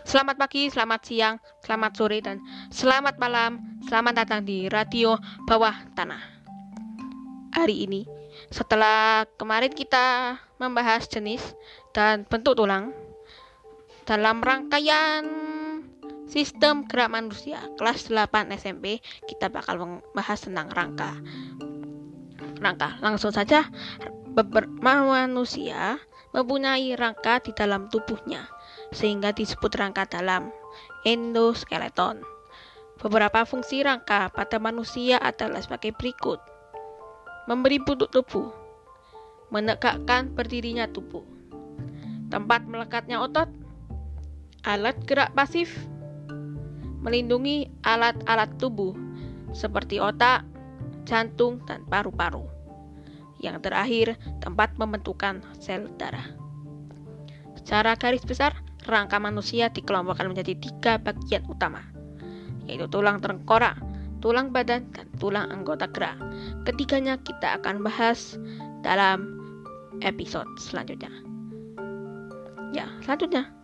Selamat pagi, selamat siang, selamat sore, dan selamat malam. Selamat datang di Radio Bawah Tanah. Hari ini, setelah kemarin kita membahas jenis dan bentuk tulang, dalam rangkaian sistem gerak manusia kelas 8 SMP, kita bakal membahas tentang rangka. Rangka, langsung saja, manusia mempunyai rangka di dalam tubuhnya, sehingga disebut rangka dalam endoskeleton. Beberapa fungsi rangka pada manusia adalah sebagai berikut. Memberi bentuk tubuh, menegakkan berdirinya tubuh, tempat melekatnya otot, alat gerak pasif, melindungi alat-alat tubuh seperti otak, jantung, dan paru-paru. Yang terakhir, tempat pembentukan sel darah. Secara garis besar, rangka manusia dikelompokkan menjadi tiga bagian utama, yaitu tulang tengkorak, tulang badan, dan tulang anggota gerak. Ketiganya kita akan bahas dalam episode selanjutnya. Ya, selanjutnya.